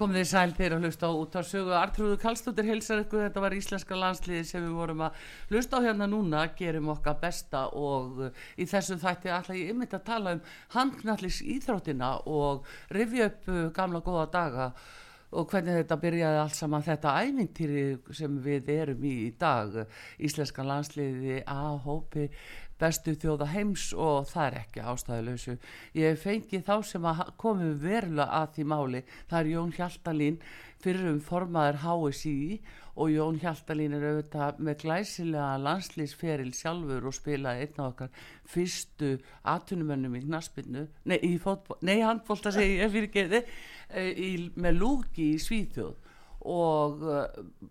Komið þið sæl þeir að hlusta á út á sögu Artrúðu Kallstóttir heilsar ykkur. Þetta var íslenska landsliði sem við vorum að hlusta á hérna núna, gerum okkar besta og uh, í þessu þætti ætla ég ymmit að tala um handknallis íþróttina og rifja upp uh, gamla góða daga og hvernig þetta byrjaði allt saman. Þetta ævintýri sem við erum í í dag íslenska landsliði að hópi bestu þjóða heims og það er ekki ástæðuleysu. Ég fengi þá sem komum verulega að því máli. Það er Jón Hjaltalín fyrir um formaður HSI og Jón Hjaltalín er auðvitað með glæsilega landslýsferil sjálfur og spilaði einn af okkar fyrstu atunumönnum í knaspinu nei, í fótból, nei handbólta segi ég fyrir geði í, með lúki í Svíþjóð og uh,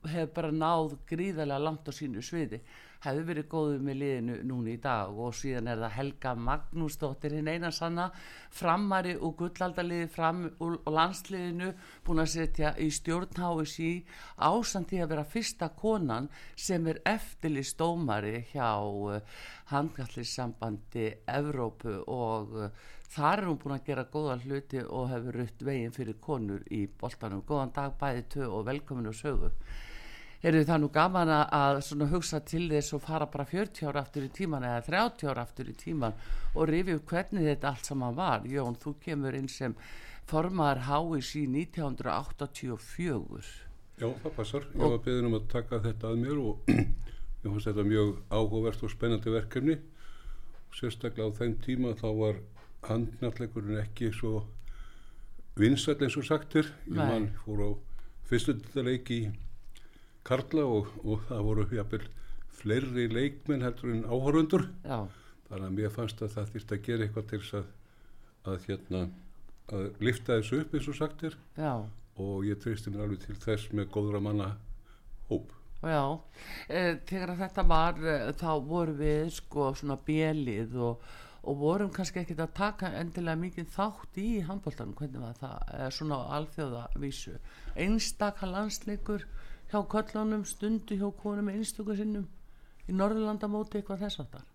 hefur bara náð gríðarlega langt á sínu sviði hefur verið góður með liðinu núna í dag og síðan er það Helga Magnúsdóttir hinn eina sanna framari og gullaldaliði fram úr landsliðinu búin að setja í stjórnháis í ásandi að vera fyrsta konan sem er eftirlist dómari hjá uh, handkallisambandi Evrópu og uh, þar er hún búin að gera góða hluti og hefur rutt veginn fyrir konur í boltanum. Góðan dag bæði tvö og velkominu sögu. Er það nú gaman að hugsa til þess og fara bara 40 ára aftur í tíman eða 30 ára aftur í tíman og rifi upp hvernig þetta allt saman var. Jón, þú kemur inn sem formar háis í 1984. Já, það passar. Ég var beðin um að taka þetta að mér og ég fannst þetta mjög áhugavert og spennandi verkefni. Sérstaklega á þeim tíma þá var handnallegurinn ekki svo vinsall eins og sagtir. Ég mann fór á fyrstundaleiki í Karla og, og það voru jafnvel fleiri leikmenn heldur en áhörundur. Já, Þannig að mér fannst að það þýrst að gera eitthvað til að, að, hérna, að lifta þessu upp eins og sagtir já. og ég treysti mér alveg til þess með góðra manna hóp. Já, e, þegar þetta var e, þá vorum við sko svona bjelið og, og vorum kannski ekkert að taka endilega mikið þátt í handbóltanum, hvernig var það, e, svona á alþjóðavísu. Einstaka landsleikur hjá köllunum, stundu hjá konum einstöku sinnum í Norðurlandamóti eitthvað þess aftar.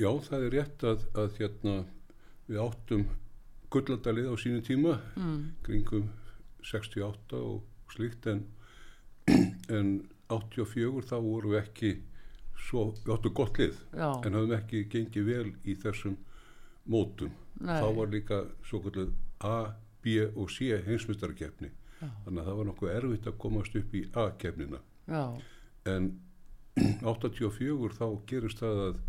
Já, það er rétt að, að hérna, við áttum gulladalið á sínu tíma, Mm. kringum 68 og slíkt, en, en 84 þá vorum við ekki svo, við áttum gott lið, Já, en höfum ekki gengið vel í þessum mótum. nei, Þá var líka svo kvöldið A, B og C heimsmyndarkeppni. Þannig að það var nokkuð erfitt að komast upp í A-keppnina. já, en 84 þá gerist það að,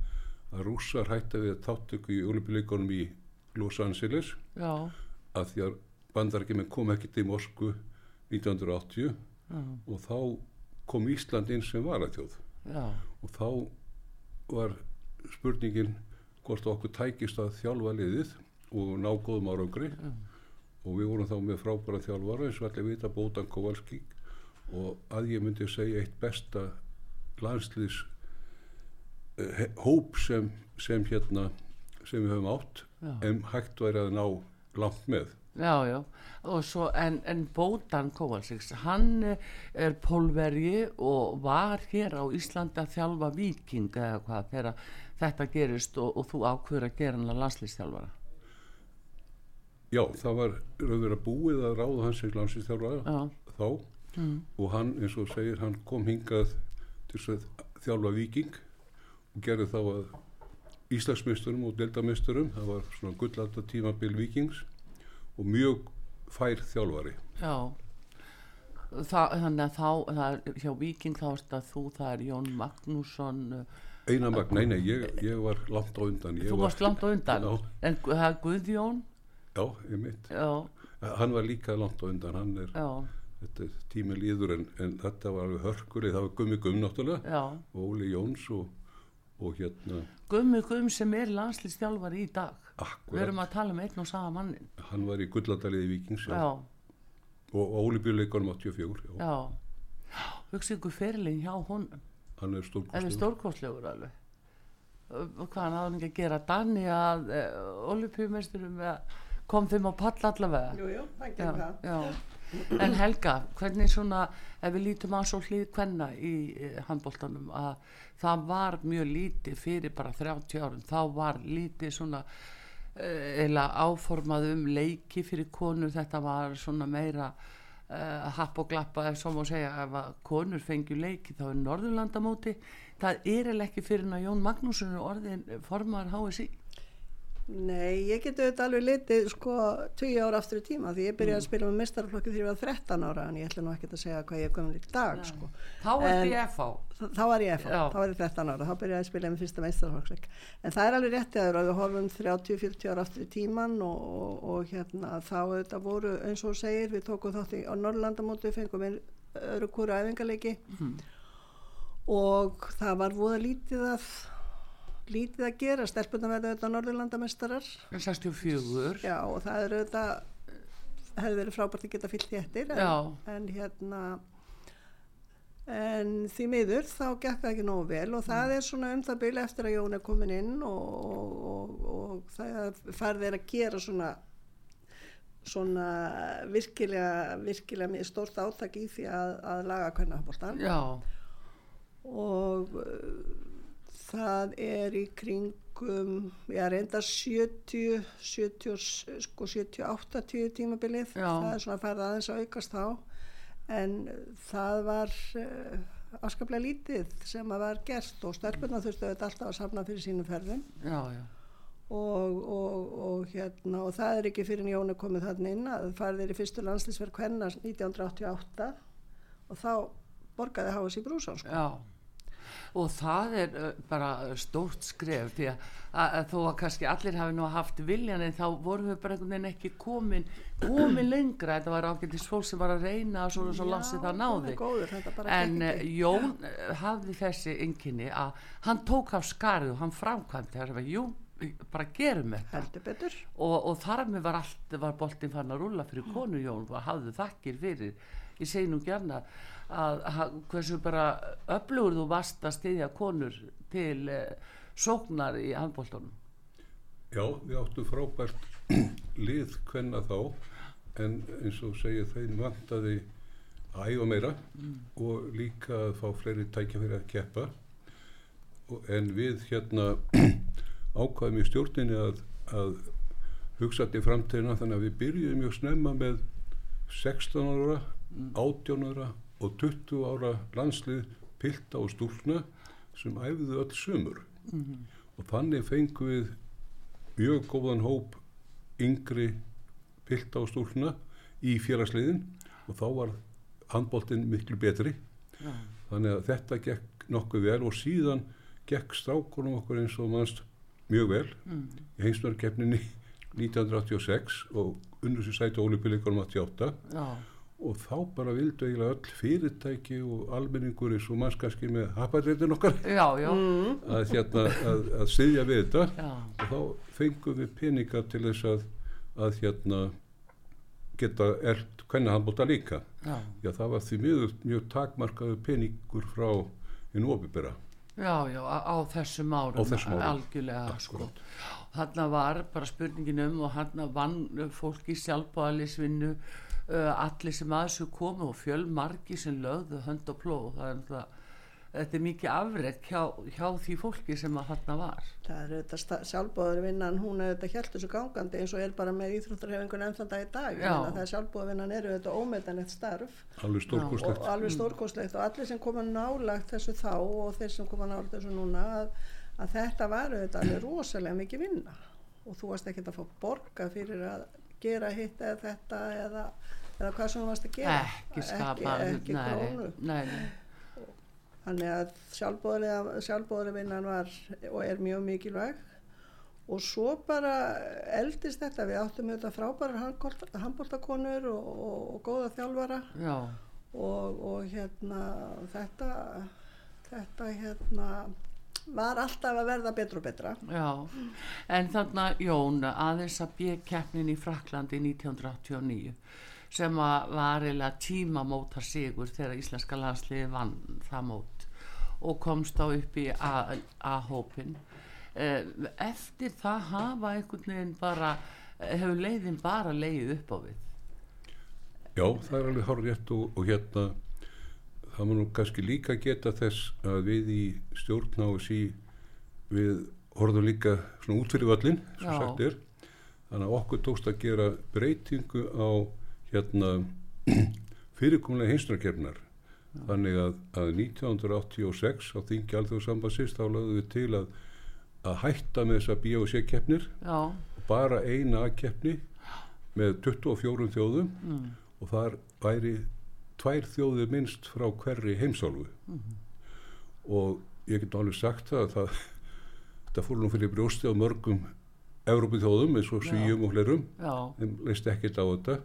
að rússar hætta við að þáttöku í olimpíuleikunum í Los Angeles. Já, að því að bandarækjuminn kom ekki til Moskvu 1980 já, og þá kom Ísland inn sem varaþjóð. Já, og þá var spurningin hvort okkur tækist að þjálfa liðið og ná góðum árangri. Já. Og við vorum þá með frábæra þjálfara eins og allir vita Bótan Kovalski og að ég myndi segja eitt besta landsliðs uh, hóp sem, sem hérna sem við höfum átt já. en hægt væri að ná langt með Já, já, og svo, en, en Bótan Kovalsiks, hann eh, er pólverji og var hér á Íslandi að þjálfa viking eða hvað þegar þetta gerist og, og þú ákveður að gera hann að landslýstjálfara. Já, það var rauður að búið að ráða hans sem landslýstjálfara Já, þá mm, og hann, eins og segir, hann kom hingað til þess að þjálfa viking og gerði þá að Íslandsmeisturum og deildameisturum, það var svona gullanda tímabil vikings og mjög fær þjálfari. já. Það, þannig að þá, það er hjá viking þá erst að þú, það er Jón Magnússon, eh, Einar Magn, nei, nei, ég, ég var langt á undan. Ég þú var, varst langt á undan, Já, en það er Guðjón, já, ég mitt. já, Hann var líka langt á undan, hann er, já, þetta er tími líður en, en þetta var alveg hörkur, það var Gummi Gumm náttúrulega já. og Óli Jóns og, og hérna, Gummi Gumm sem er landslýstjálfari í dag. Við akkurat, erum að tala um einn og sama mannin. hann var í gullandaliði vikings, já. Já, og Óli Björleikonum 84 já. já. Hugsa ykkur fyrirlin hjá honum. hann er Það er stórkostur stórkostlegur alveg. Og hvað hann hafði ekki að gera Danni að uh, olimpíumesturum kom þeim á pall allavega. Jú, jú, það gerir það. já. En Helga, hvernig svona, ef við lítum að svo hlýð kvenna í uh, handbóltanum, að það var mjög lítið fyrir bara 30 árum, þá var lítið svona eða áformað um leiki fyrir konur þetta var svona meira uh, happ og glappa ef svo má segja ef að konur fengju leiki þá er Norðurlandamóti það er eða ekki fyrir en að Jón Magnússon er orðin formar HSI Nei, ég geti auðvitað alveg litið sko 20 ára aftur í tíma því ég byrjaði að spila með mestarflokki þegar ég var 13 ára en ég ætla nú ekki að segja hvað ég er komin í dag sko. þá En- þetta FH þá var ég FH, þá var ég 13 ára þá byrjaði ég að spila með fyrsta meistarflokksleik en það er alveg réttið að við horfum 30-40 ára aftur í tíman og, og, og hérna þá auðvitað voru eins og segir, við tókum þátt í Norrlandamóti, fengum við öðru kúru æfingarleiki og það var voða lítið að lítið að gera, stelpunum verða auðvitað Norðurlandamestarar 64 Já, og það er auðvitað hefði verið frábært að geta fyllt í eftir en, en hérna en því miður þá gekk það ekki nógu vel og það er svona um það byrja eftir að Jón er komin inn og, og, og, og það farið er að gera svona svona virkilega virkilega stórt átak í því að, að laga kvennahafbóltan já, og uh, það er í kringum, já reynda 70, 70 sko 70-80 tímabilið. Já. það er svona farið aðeins að aukast þá. En það var uh, afskaplega lítið sem að var gert og stelpuna þurftu auðvitað alltaf að safna fyrir sínum ferðum. Já, já. Og, og, og hérna og það er ekki fyrir en Jón er komið þarna inn að farið er í fyrstu landslýsverk hennar 1988 og þá borgaði Háas í Brúsán sko. Og það er uh, bara stórt skref því að, að, að þó að kannski allir hafi nú haft viljan en þá vorum við bara einhvern veginn ekki komin, komin lengra, þetta var ágættis fólk sem var að reyna og svona svo langt sem það náði. góður, En ekki. Jón uh, hafði þessi ynginni að hann tók af skarið og hann framkvæmdi. Það að jú, bara gerum þetta. Og, og þar með var allt var boltinn fann að rúlla fyrir konu Jón og hafði þakkir fyrir. Ég segi nú gjarna að, að hversu bara öflugur þú varst að styðja konur til uh, sóknar í handbóltunum Já, við áttum frábært lið hvenna þá en eins og segja þeim vantaði að æfa meira og líka að fá fleiri tækja fyrir að keppa. Og, en við hérna ákvaðum í stjórninni að, að hugsa til framtíðina þannig að við byrjuðum mjög snemma með 16 ára, 18 ára og 20 ára landslið pilta og stúlna sem æfðu öll sömur og þannig fengum við mjög góðan hóp yngri pilta og stúlna í félagsliðin og þá var handbóltinn miklu betri. Já. þannig að þetta gekk nokkuð vel og síðan gekk strákunum okkur eins og mannst mjög vel mm. í heimsnarkeppninni 1986 og unnur sér sæti ólipilikunum 88 Já, og þá bara vildu eiginlega öll fyrirtæki og almenningur eins og manns kannski með hapaðreitin okkar já, já, að, hérna, að, að styðja við þetta já, og þá fengum við peninga til þess að, að hérna, geta eld hvernig handbólta líka. já. Já, það var því miður mjög takmarkaðu peningur frá einu opibera. Já, já, á, á þessum árum, Á þessum árum. algjörlega sko. Þarna var bara spurningin um og þarna vann fólk í sjálfbáðalisvinnu allir sem að þessu komu og fjölmargi sem lögðu hönd og plóð það er náttúrulega þetta er mikið afrek hjá, hjá því fólki sem að þarna var það er auðvitað sjálfbóðarvinnan hún er auðvitað hjælt þessu gangandi eins og er bara með íþróttarhefingun enn þann dag í dag Ég Já. meina það er sjálfbóðarvinnan er auðvitað ómetanlegt starf Alveg og stórkostlegt. alveg stórkostlegt og allir sem koma nálagt þessu þá og þeir sem koma nálagt þessu núna að, að þetta var auðvitað alveg rosalega mikið vinna og þú varst ekkert að fá borga fyrir að gera hitt eða þetta eða, eða hvað sem þú varst að gera. Ekki skapa ekki, ekki nei, þannig að sjálfbóðlega vinnan var og er mjög mikilvæg. Og svo bara eldist þetta. Við áttum auðvitað frábærar handbóltakonur og, og, og góða þjálfara. Já, og, og hérna þetta þetta hérna var alltaf að verða betra og betra. Já en þarna Jón aðeins að bjökeppnin í Fraklandi 1989 sem að var eiginlega tímamóta sigur þegar íslenska landsliði vann það mót og komst á upp í A- A-hópin Eh, eftir það hafa einhvern veginn bara hefur leiðin bara leiðið upp á við? Já, það er alveg rétt og, og hérna það má nú kannski líka geta þess að við í stjórn á sí við horfum líka svona út fyrir völlin sem sagt er. Þannig að okkur tókst að gera breytingu á hérna fyrirkomlega hinsnarkefnar þannig að, að 1986 á þingi alþjóðsambansist þá lögðum við til að, að hætta með þessa B og C keppnir. Já, bara eina keppni með 24 þjóðum. Mm, og þar væri tvær þjóðir minnst frá hverri heimsálfu. Og ég get alveg sagt það að það, það fór nú fyrir brjósti á mörgum Európu þjóðum eins og Já. Svíum og fleirum. Já, þeim leist ekkert á þetta.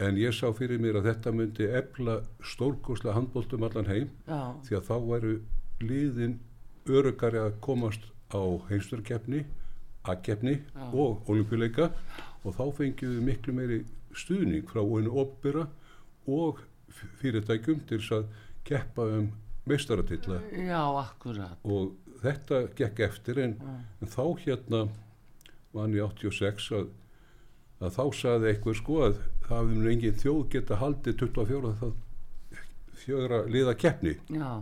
En ég sá fyrir mér að þetta myndi efla stórkoslega handbóltum allan heim. Já, því að þá væru liðin örugari að komast á heimstarkeppni, A-keppni Já. og olimpíuleika og þá fengjum við miklu meiri stuðning frá einu opbyrra og fyrirtækjum til þess að keppa um meistaratilla já, akkurat. Og þetta gekk eftir en, en þá hérna mann í 86 að, að þá saði eitthvað sko að það hafði nú engin þjóð geta haldið 24 það fjögra liða keppni. Já,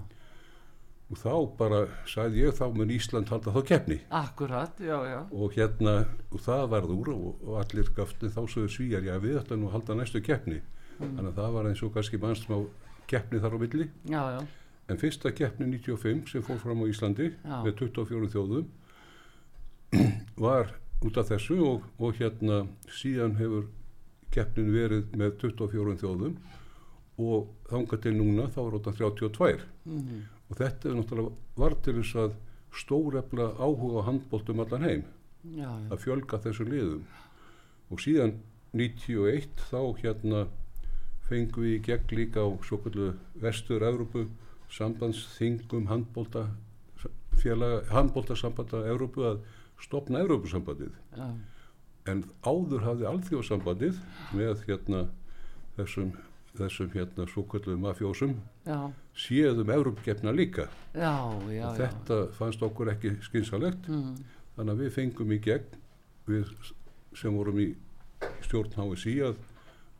og þá bara sagði ég þá mun Ísland halda þá keppni. Akkurat, já, já. Og hérna og það varð úr og, og allir gaftin þá sögur svíjar já við ættum nú að halda næstu keppni þannig að það var eins og kannski mannsmá keppni þar á milli. Já, já, en fyrsta keppni 95 sem fór fram á Íslandi Já. með 24 þjóðum var út af þessu og, og hérna síðan hefur keppnin verið með 24 þjóðum og þangað til núna þá var þetta 32 mm, og þetta er náttúrulega var til þess að stórefla áhuga á handbóltum allan heim. Já, já, að fjölga þessu liðum. Og síðan 91 þá hérna fengum við í gegn líka á svo kallu vestur-Európu sambandsþingum handbóltasambanda Európu að stopna Európusambandið já, en áður hafði alþjóðsambandið með hérna þessum, þessum hérna svo kallu mafjósum já, séðum Európukefna líka. Já, já, og þetta fannst okkur ekki skynsalegt mm, þannig að við fengum í gegn við sem vorum í stjórn HSI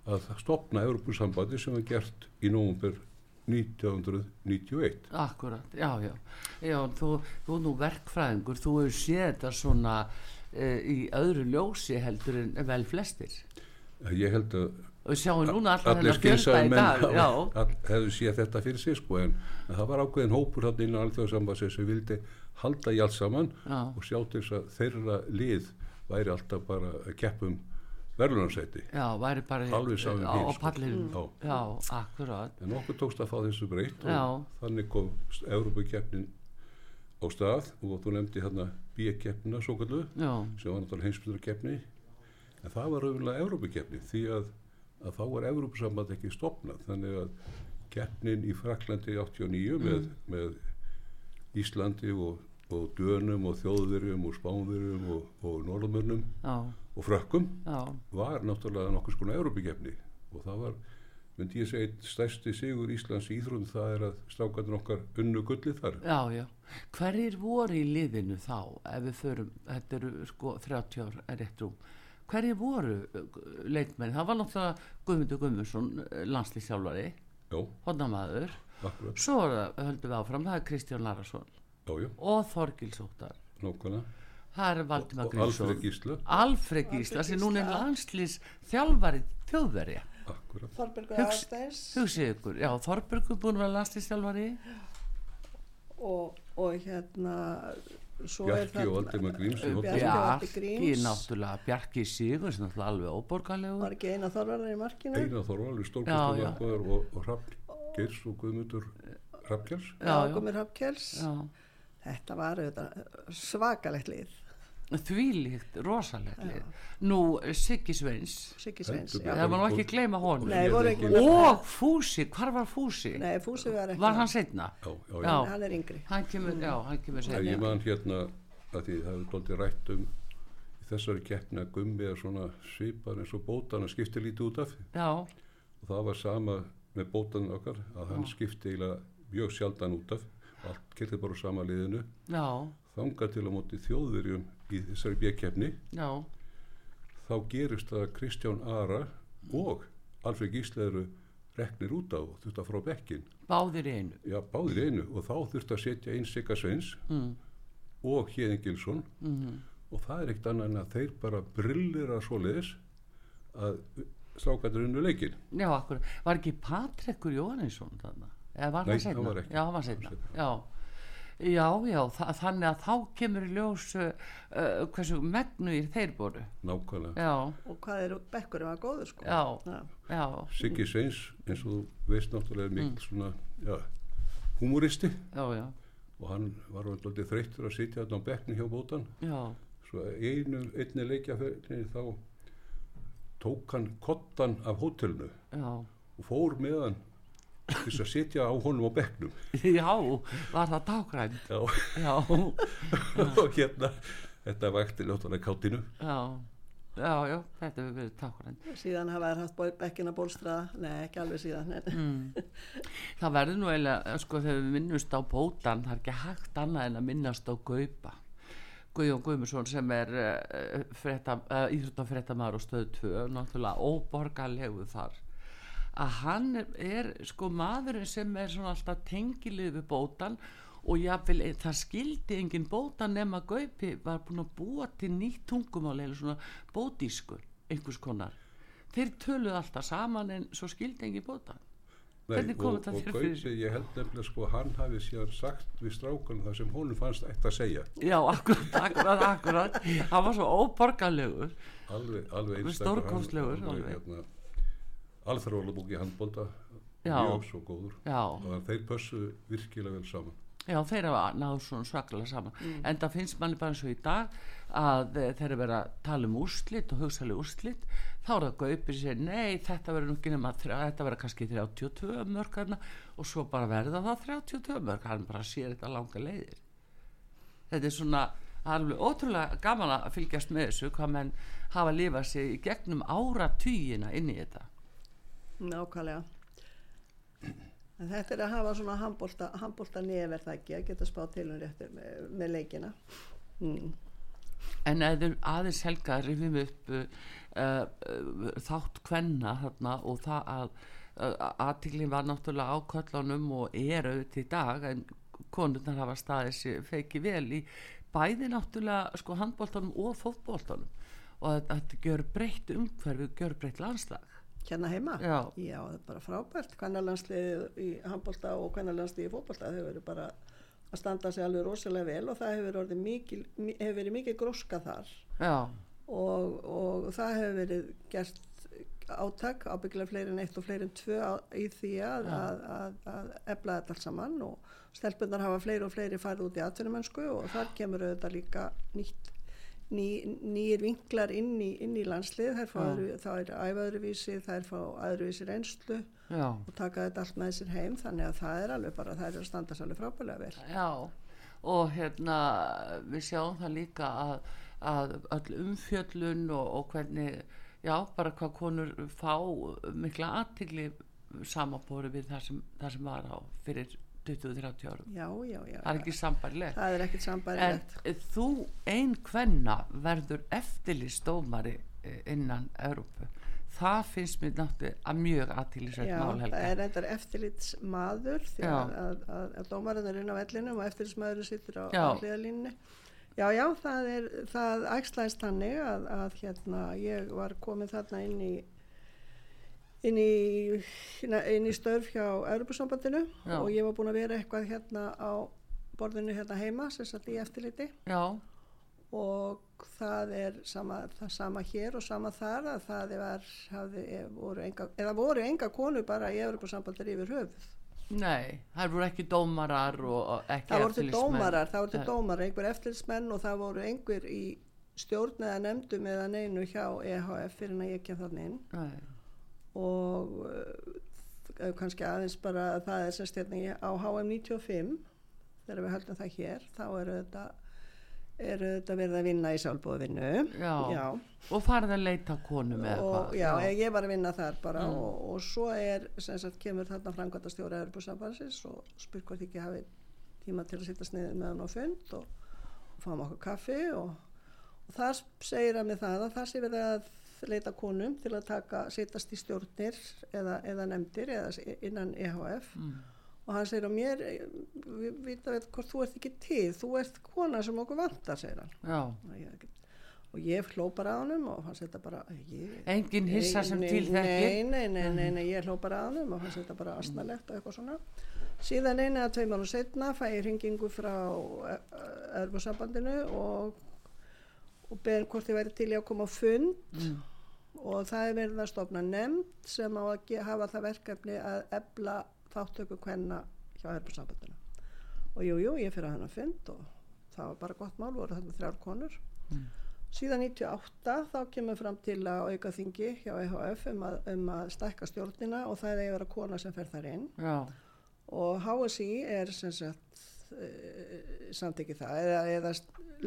að, stopna Europasambandi sem var gert í nóvumber 1991 akkurat, já, já. Já, þú, þú nú verkfræðingur þú hefur séð þetta svona uh, í öðru ljósi heldur en vel flestir. Ég held að og við sjáum núna alltaf allir í menn hefðu séð þetta fyrir sig sko en, það var ákveðin hópur hann innan alþjóðsambandi sem vildi halda í allt saman já, og sjá til þess að þeirra lið væri alltaf bara keppum verðlunarsæti Alveg bíl, á sko. akkurat. En okkur tókst að fá þessu breytt og þannig kom Európa-keppnin á stað og þú nefndi hérna B-keppnina svo kallu já, sem var náttúrulega heimsbyrðarkeppni en það var auðvitað Európa-keppni því að, að þá var Európa-samband ekki stopnað þannig að keppnin í Fraklandi 89 með, með Íslandi og, og Dönum og Þjóðverjum og Spánverjum og, og Norðmönnum já, og Frökkum já, var náttúrulega nokkuð skona Európikeppni og það var, myndi ég segja, stærsti sigur Íslands í íþrótum það er að strákarnir okkar unnu gullið þar. já, já. Hverjir voru í liðinu þá ef við förum, þetta eru sko 30 ár er rétt rúm. Hverjir voru uh, leikmenn, það var náttúrulega Guðmundur Guðmundsson landslýsjálfari, Já, hodnamaður svo það, höldum við áfram, það er Kristján Larason já, já, og Þorgils Óttar. Nákvæmlega. það er Valdimar Og Alfred Grímsson Gísla, Alfred Gísla sem núna er landslýs þjálfari þjóðverja. Þorbergur Aðsteins hugsið ykkur, já Þorbergur búin að vera landslýs þjálfari og, og hérna svo er Bjarki og Valdimar Grímsson. Bjarki náttúrulega Bjarki Sigur sem náttúrulega alveg óborgarlegur. Var ekki eina þorvarðar í markinu? Einar Þorvar, alveg Já, stórkostum já. markmaður og, og Hrafn Geirs og Guðmundur Hrafnkjáls. já, já, já. Þetta var auðvitað svakalegt lið. Þvílíkt, rosalegt lið. nú Siggi Sveins. Siggi Sveins já. það var nú ekki gleyma honum. Nei, voru ekki og Fúsi, hvar var Fúsi? Nei, Fúsi var ekki var hann setna? Já, já, já. Já. hann er yngri. Hann kemur, já, hann kemur setna ég man hérna að því það hefur doldið rætt um í þessari keppni að gummi er svona svipar eins og bótan að skipti lítið út af já, og það var sama með bótan okkar að hann skipti eiginlega mjög sjaldan út af allt getið bara á sama liðinu. Já, þangað til á móti þjóðverjum í þessari bjökkefni já. Þá gerist að Kristján Ara og Alfred Gísla eru reknir út á og þurft að frá bekkin báðir einu. Já, báðir einu. Og þá þurft að setja einn Sigga Sveins mm, og Hjeðin Gilsson. Mm, og það er ekkert annað en að þeir bara brillir að svoleiðis að strákandur unnu leikin Já, akkur, var ekki Patrekur Jóhannesson þarna? Eða var það setna? hann var ekki. Já, hann var setna. Já, já, já þa þannig að þá kemur í ljós uh, uh, hversu megnugir þeir voru. nákvæmlega Já, og hvað er bekkurinn var góður sko Já. Já. já, Siggi Sveins eins og þú veist náttúrulega mikil svona já, humoristi já, já, og hann var alltaf þreyttur að sitja þarna á bekkni hjá bótan já, svo einu, einni leikjaferðinni þá tók hann kottan af hótelinu já. og fór með hann til þess að sitja á honum á bekknum Já, var það dágrænt? já, Já, og hérna þetta vakti náttúrulega káttinu já, já, já, þetta hefur verið dágrænt. síðan hafa þær haft bekkina bólstraða nei ekki alveg síðan en, Mm. Það verður nú eiginlega, sko, þegar við minnumst á bótan, það er ekki hægt annað en að minnast á Gaupa. Guðjón Guðmundsson sem er uh, frétta, uh, íþróttafréttamaður og stöð 2, náttúrulega óborgarlegu þar. Að hann er, er sko maðurinn sem er svona alltaf tengilið við bótan og jáfnvel, eh, það skildi engin bótan nema Gaupi var búin að búa til nýtt tungumál eða svona bótísku, einhvers konar. Þeir töluðu alltaf saman en svo skildi engin bótan. Kom og, og? Gauti, ég held nefnilega sko hann hafi síðan sagt við strákunum það sem honum fannst ætti að segja Já, akkurat, akkurat, akkurat hann var svo óborgarlegur alveg, alveg Alveg einstakar, stórkostlegur, hann- alveg, alveg. hérna, alþróðalabók í handbólta Já. mjög svo góður. Já, og þeir pössuðu virkilega vel saman. Já, þeir hafa náðu svona svakalega saman. En það finnst manni bara eins og í dag að eh, þeir eru verið að tala um úrslit og hugsalega úrslit. Þá er það gaupir sér, nei, þetta verður nú ekki nema þetta verður kannski 32 mörg hérna og svo bara verða það 32 mörg, hann bara sér þetta langa leiðir. Þetta er svona alveg ótrúlega gaman að fylgjast með þessu hvað menn hafa lifað sig í gegnum áratugina inn í þetta nákvæmlega en þetta er að hafa svona handbólta, handbólta nefn það ekki að geta spáð til um réttu með, með leikina mm. En eða aðeins helga rifjum upp uh, uh, þátt kvenna þarna og það að uh, aðtiklinn var náttúrulega á köllunum og er auðvitað í dag en konurnar hafa staðið sér feiki vel í bæði náttúrulega sko handbóltanum og fótbóltanum og þetta, þetta gjör breytt umhverfið, gjör breytt landslag. Hérna heima. Já. það er bara frábært. Hvernig í handbólta og hvernig í fótbólta þau verður bara að standa sig alveg rosalega vel og það hefur, orðið mikil, mi- hefur verið mikil gróska þar. Já, og, og það hefur verið gert átak ábyggilega fleiri en eitt og fleiri en tvö í því að, að, að, að efla þetta allt saman og stelpunar hafa fleiri og fleiri farið út í atvinnumönsku og þar kemur auðvitað líka nýtt ný, nýjir vinklar inn í, inn í landslið. Öðru, þá er æfa öðruvísi þær fá öðruvísi reynslu já, og taka þetta allt með sér heim. Þannig að það er alveg bara, það er að standa alveg frábælega vel. Já. Og hérna við sjáum það líka að, að öll umfjöllun og, og hvernig já, bara hvað konur fá mikla aðtigli samanbóri við það sem, það sem var á fyrir 20-30 árum. Já, já, já, það er ekki sambarlegt það er ekkert en sambærilegt þú ein kvenna verður eftirlistómari innan Európu það finnst mér náttúrulega mjög aðtilisveit Já, mál það er reyndar eftirlitsmaður því að, að, að, að dómarinn er inn á vellinum og eftirlitsmaður sittur á, hliðalínni. Já, já, það er, það æxlaðist þannig að, að hérna, ég var komin þarna inn í inn í, inn í störf hjá Europasambandinu og ég var búin að vera eitthvað hérna á borðinu hérna heima, sem sagt í eftirliti já, og það er sama, það sama hér og sama þar að það var, hafði, voru enga, eða voru enga konu bara í Evropasambandir yfir höfuð. nei, það voru ekki dómarar og ekki Það voru til eftirlitsmenn. dómarar, það voru dómarar, einhver eftirlitsmenn og það voru einhver í stjórn eða nefndum eða neinu hjá EHF fyrir en að ég kem þannig inn Nei. Og uh, kannski aðeins bara að það er sérst í- á HM 95 þegar við höldum það hér þá eru þetta eru þetta verið að vinna í sjálfbóðvinnu Já. já. og farið að leita að konum eða hvað já, ég, ég var að vinna þar bara Mm. og, og svo er sem sagt kemur þarna framkvæmta stjóra Evropasambansins og spyr hvort ekki hafi tíma til að sitta sniðið með hann á fund og, og fáum okkur kaffi og, og þar segir hann með það að það sé verið að leita konum til að taka, sittast í stjórnir eða, eða nefndir eða innan EHF Mm. og hann segir á mér eh, við vita veit hvort þú ert ekki til þú ert kona sem okkur vantar segir hann. Já, og ég, og ég hló bara að honum og hann setja bara ég, engin hissa sem til nei, þekki nei, nei, nei, nei, ég hló bara að honum og hann setja bara astnalegt og eitthvað svona. Síðan einu eða tveim ára setna fæ ég hringingu frá Örbjörnsambandinu og og beðin hvort ég væri til í að koma á fund. Mm. og það er verið að stofna nefnd sem á að hafa það verkefni að ebla þáttöku kvenna hjá Örbjörnsambandinu og jú, jú, ég fyrir að hann að fund og það var bara gott mál, voru þarna þrjár konur. Síðan 98 þá kemur fram til að auka þingi hjá EHF um að, um að stækka stjórnina og það er að vera kona sem fer þar inn. Já, og HSI er sem sagt uh, samtekið það eða, eða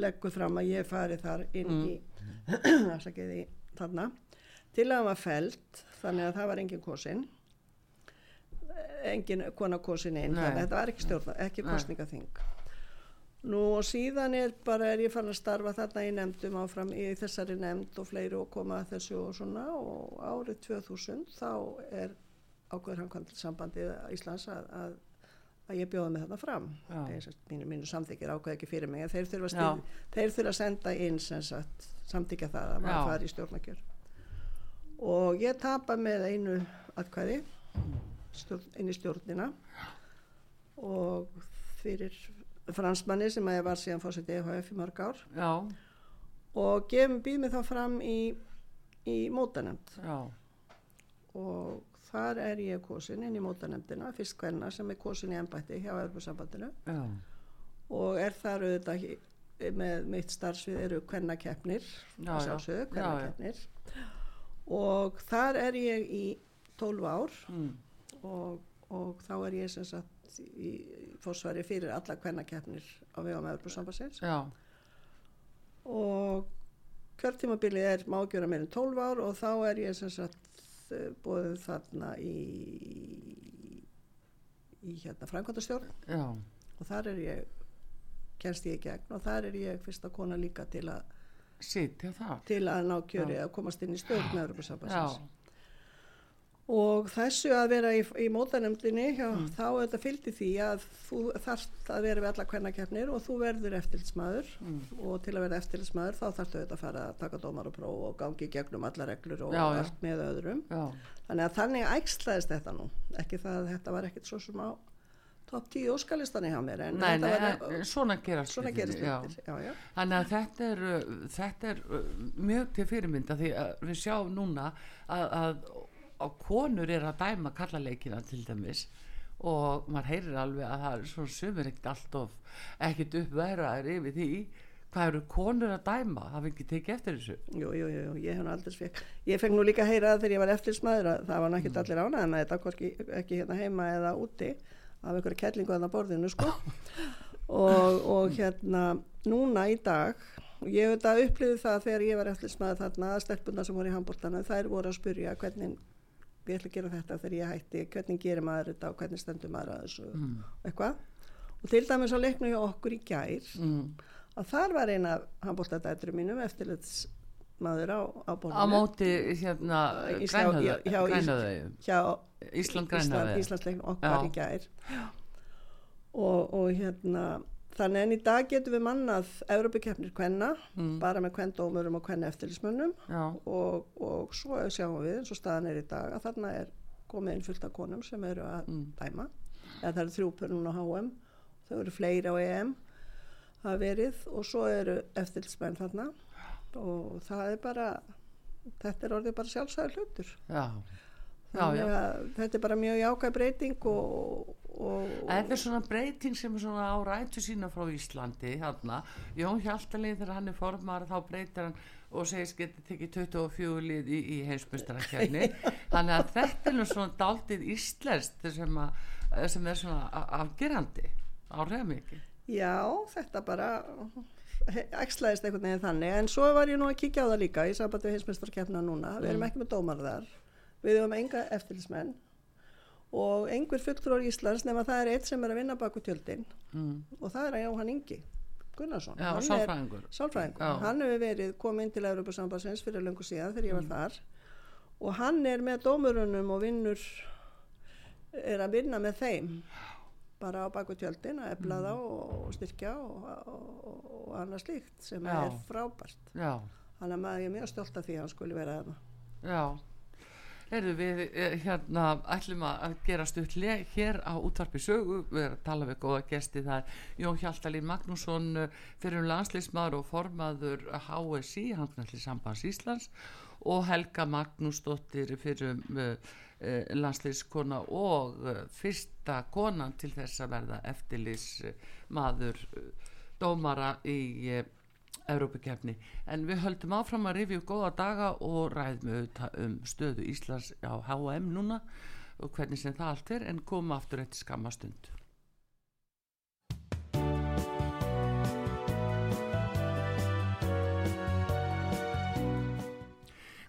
leggur fram að ég fari þar inn í afsakið í þarna til að hann var felt þannig að það var engin kosin engin kona kosin inn Nei. þannig að þetta var ekki stjórna, ekki Nei. kostningaþing nú og síðan er bara er ég fann að starfa þarna í nefndum áfram í þessari nefnd og fleiri og koma að þessu og svona og árið 2000 þá er ákveður hann sambandið Íslands að, að, að ég bjóða mig þarna fram. Mínu, mínu samþykir ákveð ekki fyrir mig þeir þurfa, stil, þeir þurfa að senda inn sagt, samþykja það að maður fari í stjórnakjör og ég tapa með einu atkvæði stjórn, inn í stjórnina. Og fyrir fransmanni sem að ég var síðan fórsett EHF í mörg ár. Já, og gefum býð mig þá fram í, í mótanemnd já, og þar er ég kosin inn í mótanemndina, fyrst hvenna sem er kosin í embætti hjá Evropasambandinu já, og er þar auðvitað með mitt starfsvið eru Já, já. kvennakeppnir. Og þar er ég í 12 ár mm, og, og þá er ég sem sagt í fórsvari fyrir alla kvennakeppnir á vegum Evropasambandsins já, og kjörtímabilið er má gjöra meir en 12 ár og þá er ég sem sagt bóðið þarna í í hérna framkvæmdastjórn. Já, og þar er ég kennst ég í gegn og þar er ég fyrsta kona líka til að, sitja þar, til að ná kjöri að komast inn í stjórn já, Evropasambandsins og þessu að vera í, í mótanemdini já, Mm. þá þetta fylgdi því að þú þarft að vera við alla kvennakeppnir og þú verður eftirlitsmaður Mm. og til að vera eftirlitsmaður þá þarftu auðvitað að fara að taka dómar og próf og gangi í gegnum alla reglur og Já, já. allt með öðrum já, þannig að þannig ægslaðist þetta nú ekki það að þetta var ekkert svo sem á topp 10 óskalistani hjá mér en nei, þetta nei, var, en svona gerast já. já, já. Þannig að þetta er, uh, þetta er uh, mjög til fyrirmynda því að við sjáum núna að, að, að konur er að dæma kallaleikina til dæmis og maður heyrir alveg að það er svona sumir ekkert alltof ekkert uppværaðir yfir því hvað eru konur að dæma, hafa ekki tekið eftir þessu? Jú, jú, jú, ég hef nú aldrei fekk ég fekk nú líka að heyra það þegar ég var eftirsmaður að það var náttúrulega allir ánæði með þetta hvorki, ekki hérna heima eða úti af einhverju kellingu að það borðinu sko. Og, og hérna núna í dag og ég hef þetta upplifið það þegar ég var eftirsmaður þarna að stelpuna sem voru í handbóltana þær voru að spurja hvernig ég ætla að gera þetta þegar ég hætti hvernig gerir maður þetta og hvernig stendur maður að þessu mm. eitthvað og til dæmis á leiknu hjá okkur í gær Mm. að þar var eina handbóltadættur mínum eftirlitsmaður á, á á borðinu móti hérna Ísland Ísland, grænhöðau Íslandsleiknum okkar Já. í gær og, og hérna þannig en í dag getum við mannað Európikeppnir kvenna Mm. bara með kvendómurum og kvenna eftirlitsmönnum já, og, og svo sjáum við eins og staðan er í dag að þarna er komið inn fullt af konum sem eru að Mm. dæma. Eða það eru þrjúpur núna á HM þau eru fleiri á EM það verið og svo eru eftirlitsmenn þarna. Og það er bara þetta er orðið bara sjálfsæður hlutur. Já. Já, já. að þetta er bara mjög jákvæð breyting og, Þetta er svona breyting sem er svona á rætu sína frá Íslandi þarna. Jón Hjaltalíð þegar hann er formar þá breytir hann og segist getið tekið 24 lið í, í heimsmyndstarakefni þannig að þetta er nú svona daldið íslenskt sem, að, sem er svona afgerandi. Áhrifamikið Já, þetta bara æxlaðist einhvern veginn þannig. En svo var ég nú að kíkja á það líka í sambandi við hinsmestarkeppna núna, við erum ekki með dómar þar. Við höfum enga eftirlismenn og einhver fulltrúar Íslands nema það er eitt sem er að vinna baku tjöldin mm. og það er að Jóhann Ingi Gunnarsson Já, Hann er- sálfræðingur. sálfræðingur, Já. hann hefur verið komið inn til Európa-sambandsins fyrir löngu síðan þegar ég Mm. var þar og hann er með dómurunum og vinnur er að vinna með þeim bara á baku tjöldin að efla þá og styrkja og, og, og, annað slíkt sem Já. er frábært já, þannig að maður ég er mjög stolt af því að hann skuli vera þarna já Heyrðu við eh, hérna ætlum að gera stuttli hér á útvarpi sögu, við erum að tala við góða gesti það er Jón Hjaltalín Magnússon eh, fyrir um landslýsmaður og formaður HSI, Handnalli Sambands Íslands og Helga Magnúsdóttir fyrir um uh, landslýskona og fyrsta konan til þess að verða eftirlýsmaður uh, dómara í Evrópukefni en við höldum áfram að rifja upp góða daga og ræðum auðvitað um stöðu Íslands á H&M núna og hvernig sem það allt er en komum aftur eftir skamma stund.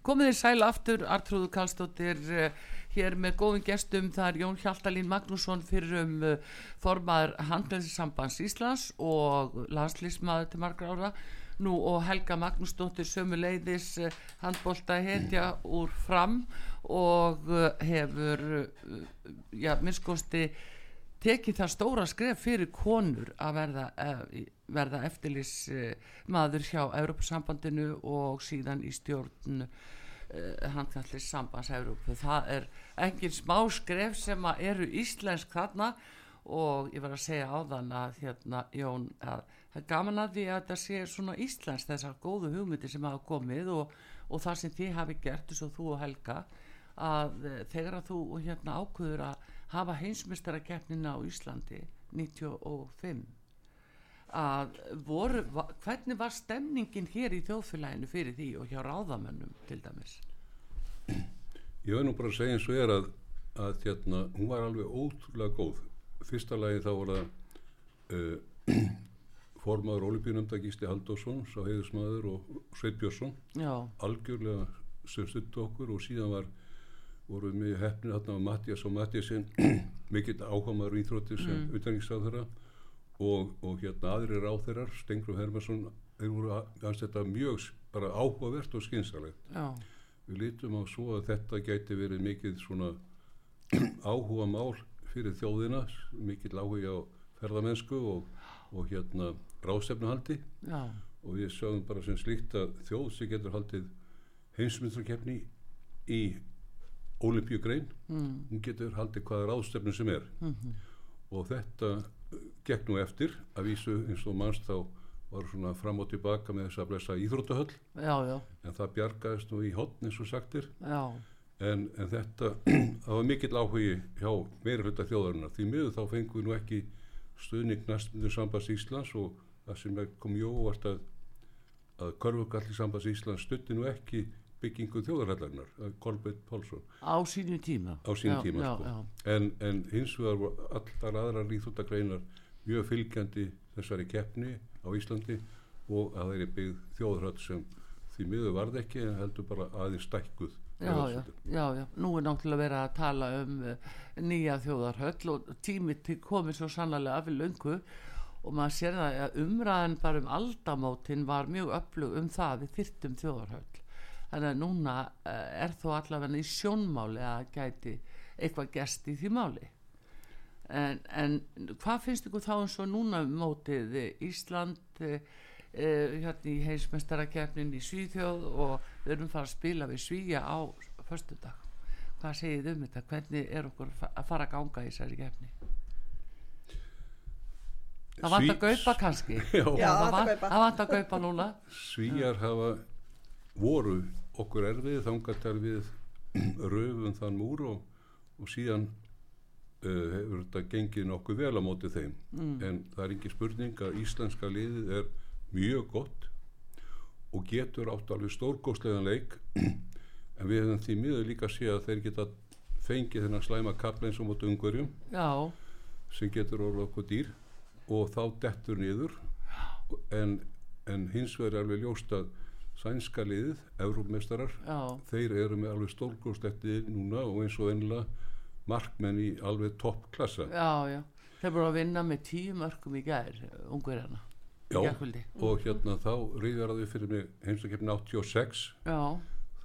Komið þið sæl aftur, Artrúðu Kallstóttir uh, hér með góðum gestum, það er Jón Hjaltalín Magnússon fyrir um uh, formaður handlæðissambands Íslands og landslýsmaður til margra ára, nú og Helga Magnúsdóttir sömu leiðis uh, handbólta hetja úr fram og uh, hefur, uh, já, minnskosti tekið það stóra skref fyrir konur að verða, verða eftirlýs uh, maður hjá Európa-sambandinu og síðan í stjórn handkallis sambands Európu. Það er engin smá skref sem eru íslensk þarna og ég var að segja á þann að hérna, Jón, að það er gaman að því að þetta sé svona íslensk þessar góðu hugmyndir sem hafa komið og, og það sem þið hafi gert eins og þú og Helga að eh, þegar að þú hérna ákveður að hafa heimsmyndstarakeppnina á Íslandi 95 að voru, hvernig var stemningin hér í þjóðfélaginu fyrir því og hjá ráðamönnum til dæmis Ég veit nú bara að segja eins og er að, að hérna, hún var alveg ótrúlega góð. Fyrsta lagi þá var það uh, formaður Olipíunumda Gísli Haldósson, sá heiðusmaður og Sveit Björnsson, algjörlega sem stuttu okkur og síðan var voru við mjög hefnir hérna á Mattias og Mattiasinn, mikill ákvæmaður íþrótti sem mm. utanriksráðherra og, og hérna aðri ráþeirar, Stengru Hermansson, þeir voru að- hans þetta mjög bara áhugavert og skynsalegt já, við lítum á svo að þetta gæti verið mikið svona áhuga mál fyrir þjóðina mikill áhuga á ferðamennsku og, og hérna ráðstefnuhaldi. Já, og við sögum bara sem slíkt að þjóð sem getur haldið heimsmyndrakeppni í olimpíugrein mm, hún getur haldið hvaða ráðstefnu sem er. Mhm, og þetta gekk nú eftir. Að vísu eins og mannst þá var svona fram og tilbaka með þess að blessa íþróttahöll. Já, já, en það bjargaðist nú í hotn eins og sagtir en, en þetta það var mikill áhugi hjá meira hluta þjóðarinnar. Því miður þá fengum við nú ekki stuðning næstundur sambands Íslands og það sem kom jó vart að að Körfugalli sambands Íslands stutti nú ekki byggingu þjóðarhallarnar Kolbjörn Pálsson. Á sínu tíma. Á sín já, tíma já, sko. já, En, en hins vegar voru allar aðrar íþróttagreinar mjög fylgjandi þessari keppni á Íslandi og að þeirri byggð þjóðarhald sem því miður varð ekki en heldur bara aðeins stækkuð já, já, já, já, nú er náttúrulega verið að tala um uh, nýja þjóðarhöll og tími til komið svo sannlega af í löngu. og maður sér það að umræðan bara um aldamótin var mjög öflug um það að við þyrtum þjóðarhöll. Þannig að núna uh, er þó allavega í sjónmáli að gæti eitthvað gerst í því máli. En, en hvað finnst ykkur þá eins og núna um mótið eh, Ísland uh, hérna í heimsmestarakefnin í Svíþjóð og við erum fara að spila við Svíja á föstudag? Hvað segið um þetta, hvernig er okkur að fara að ganga í þessari kefni það vant að gaupa kannski. Já. Já, það vant að gaupa. núna. Svíjar hafa voru okkur erfið þangatar við röfum þann múr og, og síðan uh, hefur þetta gengið nokkuð vel á móti þeim. En það er ekki spurning að íslenska liðið er mjög gott og getur átt alveg stórgóðslegan leik. En við hefum því miður líka að sé að þeir geta fengið þennan slæma kapla eins og móti ungverjum. Já, sem getur orðið okkur dýr og þá dettur niður. En, en hins vegar er alveg ljóst að sænska liðið, Evrópmeistarar já, þeir eru með alveg stórgóðsletti núna og eins og ennilega markmenn í alveg toppklassa já, já. Þeir voru að vinna með tíu mörgum í gær ungverjana í Já. gærkvöldi. og hérna þá þau fyrir mig heimstakefni 86 já,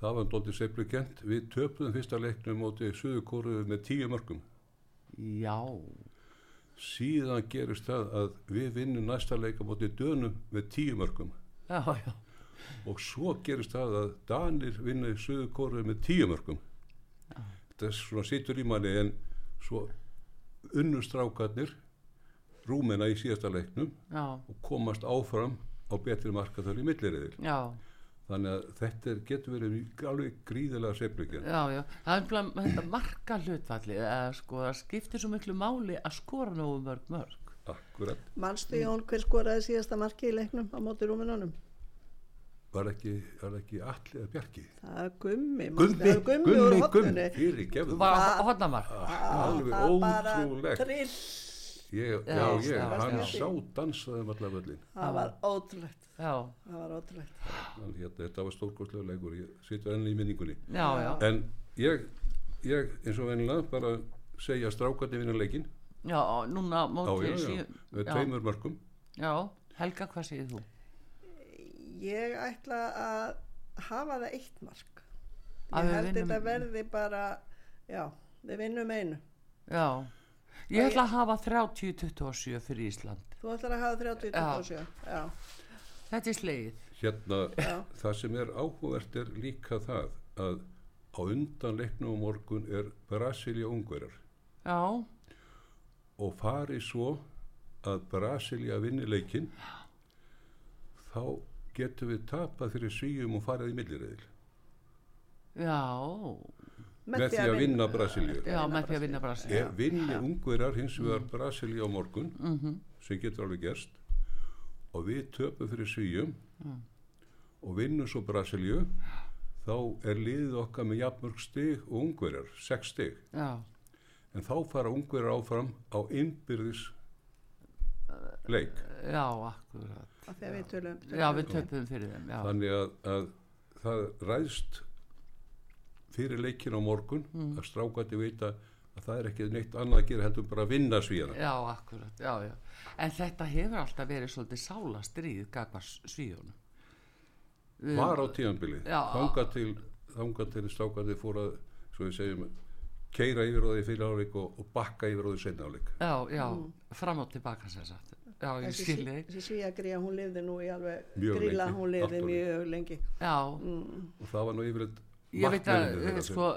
það var seiflu kent við töpuðum fyrsta leiknum móti Suðukóru með tíu mörgum já síðan gerist það að við vinnum næsta leika móti dönum með tíu mörgum já, já, og svo gerist það að Danir vinna í söðu kóru með tíu mörgum þetta er svona sittur í manni en svo unnustrákarnir rúmena í síðasta leiknum já, og komast áfram á betri markaþölu í milliriðil. Já, þannig að þetta er, getur verið alveg gríðilega seflugin já, já. Það er þetta marka hlutfalli, að sko, það skiptir svo miklu máli að skora nógu mörg mörg. akkurat, Manstu Jón hver skoraði síðasta marki í leiknum á móti rúminunum? var ekki, var ekki allir að bjargi Það er gummi, gummi, er gummi, gummi, gummi, Var Það- hodnamar? alveg Það er bara ótrúlegt trill. Ég, Já, já, ég, hann sá dansaði um allar völlin Það var ótrúlegt. Já, Það var ótrúlegt. Hérna, þetta var stórkostlega leikur ég situr enn í minningunni. Já, já, en ég, ég eins og vennilega bara segja strákandi vinna leikin já, núna já, móti já, já, síðan- með tveimur mörgum já, Helga, hvað segir þú? Ég ætla að hafa það eitt mark. Að Ég við held vinnum- þetta verði bara, já, við vinnum einu. Já, ég ætla að hafa 30-27 fyrir Ísland. Þú ætlar að hafa 30-27. Já. Þetta er slegið. hérna, Já. það sem er áhugavert er líka það að á undan leiknum á morgun er Brasilia ungverjar Já, og fari svo að Brasilia vinni leikin þá getum við tapað fyrir svíum og farið í millirriðil já, með því að vinna. Brasilíu. Já, með því að vinna Brasil. ef vinni ungverjar hins vegar Brasilia á morgun sem getur alveg gerst. Og við töpum fyrir svíum. Og vinnum svo Brasilíu. Þá er liðið okkar með jafnmörg stig og ungverjar, sex stig. Já, en þá fara ungverjar áfram á innbyrðis leik. Já, akkurat. Af því að við tölum. Já, við töpum fyrir þeim, já. þannig að, að það ræðst fyrir leikin á morgun Mm. að strákandi vita að það er ekki neitt annað að gera heldur bara að vinna svíjana Já, akkurat, já, já. En þetta hefur alltaf verið svolítið sálastrið gagvar svíjónum. var á tíðanbili Já. þangað til, til strákandi fór að svo við segjum keira yfir á því fyrir áleik og, og bakka yfir á því senna áleik Já, já, fram og tilbaka sér satt. Já, ég skilði. þessi svíagríja, hún lifði nú í alveg, Mjög grilla, lengi, hún lifði mjög lengi. Já, og það var nú yfirleitt ég veit að eh, sko,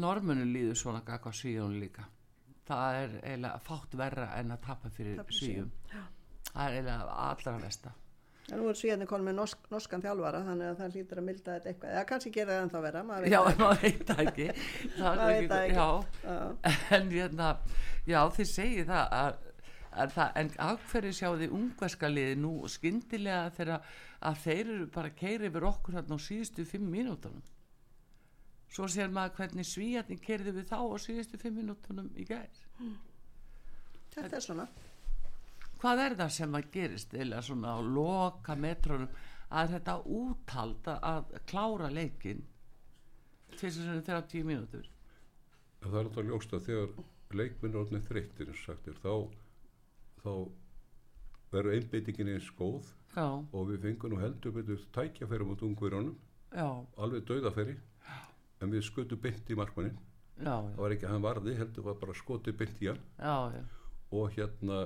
normunum líður svona gagvar svíjónum líka. Það er eiginlega fátt verra en að tapa fyrir svíjum. Það er eiginlega allra versta. En nú er svíjarnir konum með norsk, norskan þjálfara þannig að það hlýtur að milda þetta eitthvað. Eða kannski gera það ennþá vera, maður veit Já, það ekki. maður veit það ekki. Það er Maður veit það ekki. Já, Já. en hérna, já þið segið það að, að það, en hverju sjá þið ungverska liði nú skyndilega þegar að þeir eru bara keiri yfir okkur hérna á síðustu fimm mínútonum svo sér maður hvernig svíjarnir keiriði við þá á síðustu fimm mínútonum í gær. Þetta er svona. hvað er það sem að gerist eða svona á loka metrónum? Að þetta úthalda að klára leikin til þess að 30 mínútur það er alltaf ljóst að þegar leikminn er orðin þreyttir eins og sagt er þá, þá verður einbeitingin eins góð já, og við fengum nú heldur betur tækjafæri mot ungverjónum já, alveg dauðafæri en við skutum beint í markmannin það var ekki að hann varði heldur var bara skotið beint í hann. Já, já. og hérna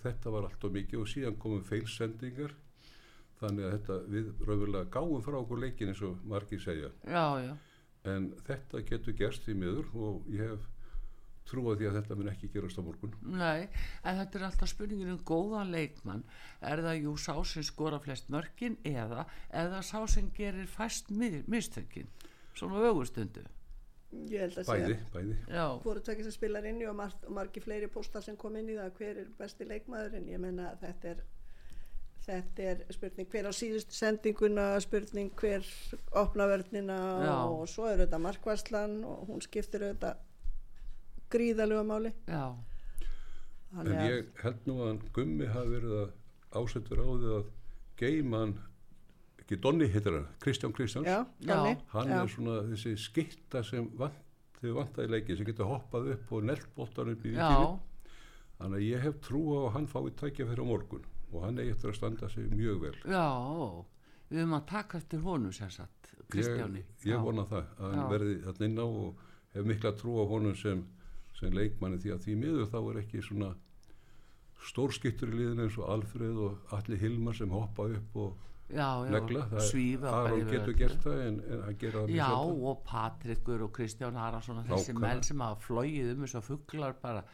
þetta var allt og mikið og síðan komum feilsendingar. Þannig að þetta við raunverulega gáum frá okkur leikin eins og margir segja. Já, en þetta getur gerst í miður og ég hef trúið því að þetta mun ekki gerast á morgun. Nei, en þetta er alltaf spurningin um góðan leikmann. Er það jú sá sem skora flest mörkin eða, eða sá sem gerir fæst mistökin svona ögustundu Ég held að bæði, segja. bæði Já, Hvoru tökir sem spilar inn í og, margt, og margi fleiri póstar sem kom inn í það hver er besti leikmaðurinn. Ég menna þetta er, þetta er spurning hver á síðust sendinguna, spurning hver opna vörnina Já. og svo er þetta markvarslan og hún skiptir auðvitað gríðalega máli. já, en ég held nú að Gummi hafi verið að ásettur á því að geima hann ekki Donni heitir hann, Kristján Kristjáns. Já, Já. Hann já. er svona þessi skitta sem vant, þau vantaði leiki sem getur hoppað upp og nelt boltan upp í já, vikinu þannig að ég hef trú á að hann fái tækja fyrir morgun og hann eigi eftir að standa sig mjög vel. Já við höfum að taka eftir honum sem sagt Kristjáni. ég, ég vona það að hann Já. verði þarna inn á og hef mikla trú á honum sem, sem leikmanni því að því miður þá er ekki svona stórskittur í liðinu eins og Alfred og Alli Hilmar sem hoppa upp og negla Aron getur gert það en, en hann gera það mjög Já, sjaldan. og Patrikur og Kristján Arason þessi menn sem hafa flóið um þessu fugglar bara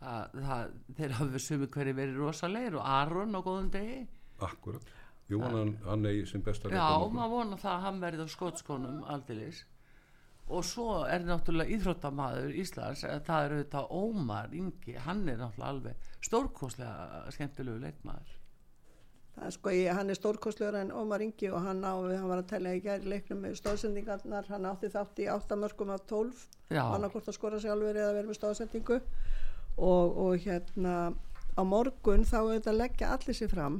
að, það, þeir hafa sumi hverju verið rosalegir og Aron á góðum degi. Akkurat. Jú, hann, hann eigi sem besta Já, maður vona það að hann verið á skotskónum aldeilis. Og svo er náttúrulega íþróttamaður Íslands, eh, það er auðvitað Ómar Ingi, hann er náttúrulega alveg stórkoslega skemmtilegu leikmaður Það er sko, ég, hann er stórkostlegur en Ómar Ingi og hann á, hann var að tella í gæri leiknum með stóðsendingarnar, hann átti þátt í 8 mörgum af 12, Já. annarkort að skora sjálfur eða vera með stóðsendingu og, og hérna á morgun þá auðvitað leggja allir sér fram.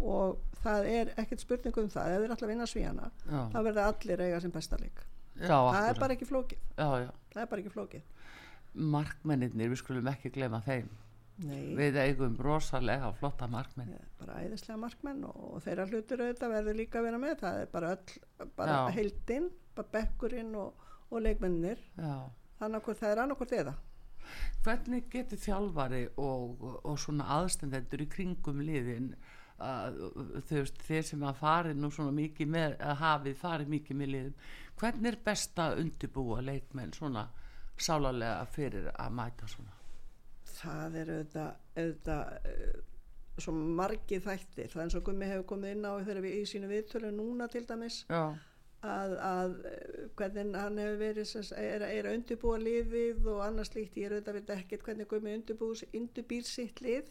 Og það er ekkert spurning um það, ef þeir ætla að vinna svíjana Já. þá verða allir eiga sem besta leik. Já, það er bara ekki flókið. Já, já. það er bara ekki flókið. Markmennirnir, við skulum ekki glema þeim Nei. við eigum rosalega flotta markmenn. Bara æðislega markmenn og, þeirra hlutur auðvitað verður líka að vera með. Það er bara öll, bara Já. heildin bara bekkurinn og, og leikmennir þannig að það er annarkvort eða. Hvernig getur þjálfari og, og svona aðstendendur í kringum liðin að, veist, þeir sem að fari nú svona mikið með, að hafið farið mikið með liðum, hvernig er best að undirbúa leikmenn svona sálarlega fyrir að mæta svona það er auðvitað, auðvitað uh, svo margir þættir. Það er eins og Gummi hefur komið inn á þegar við í sínu viðtölu núna til dæmis að, að eh, hvernig hann hefur verið sem sagt, er, er að undirbúa liðið og annars líkt, ég er auðvitað veit ekkert hvernig Gummi undirbús, undirbýr sitt lið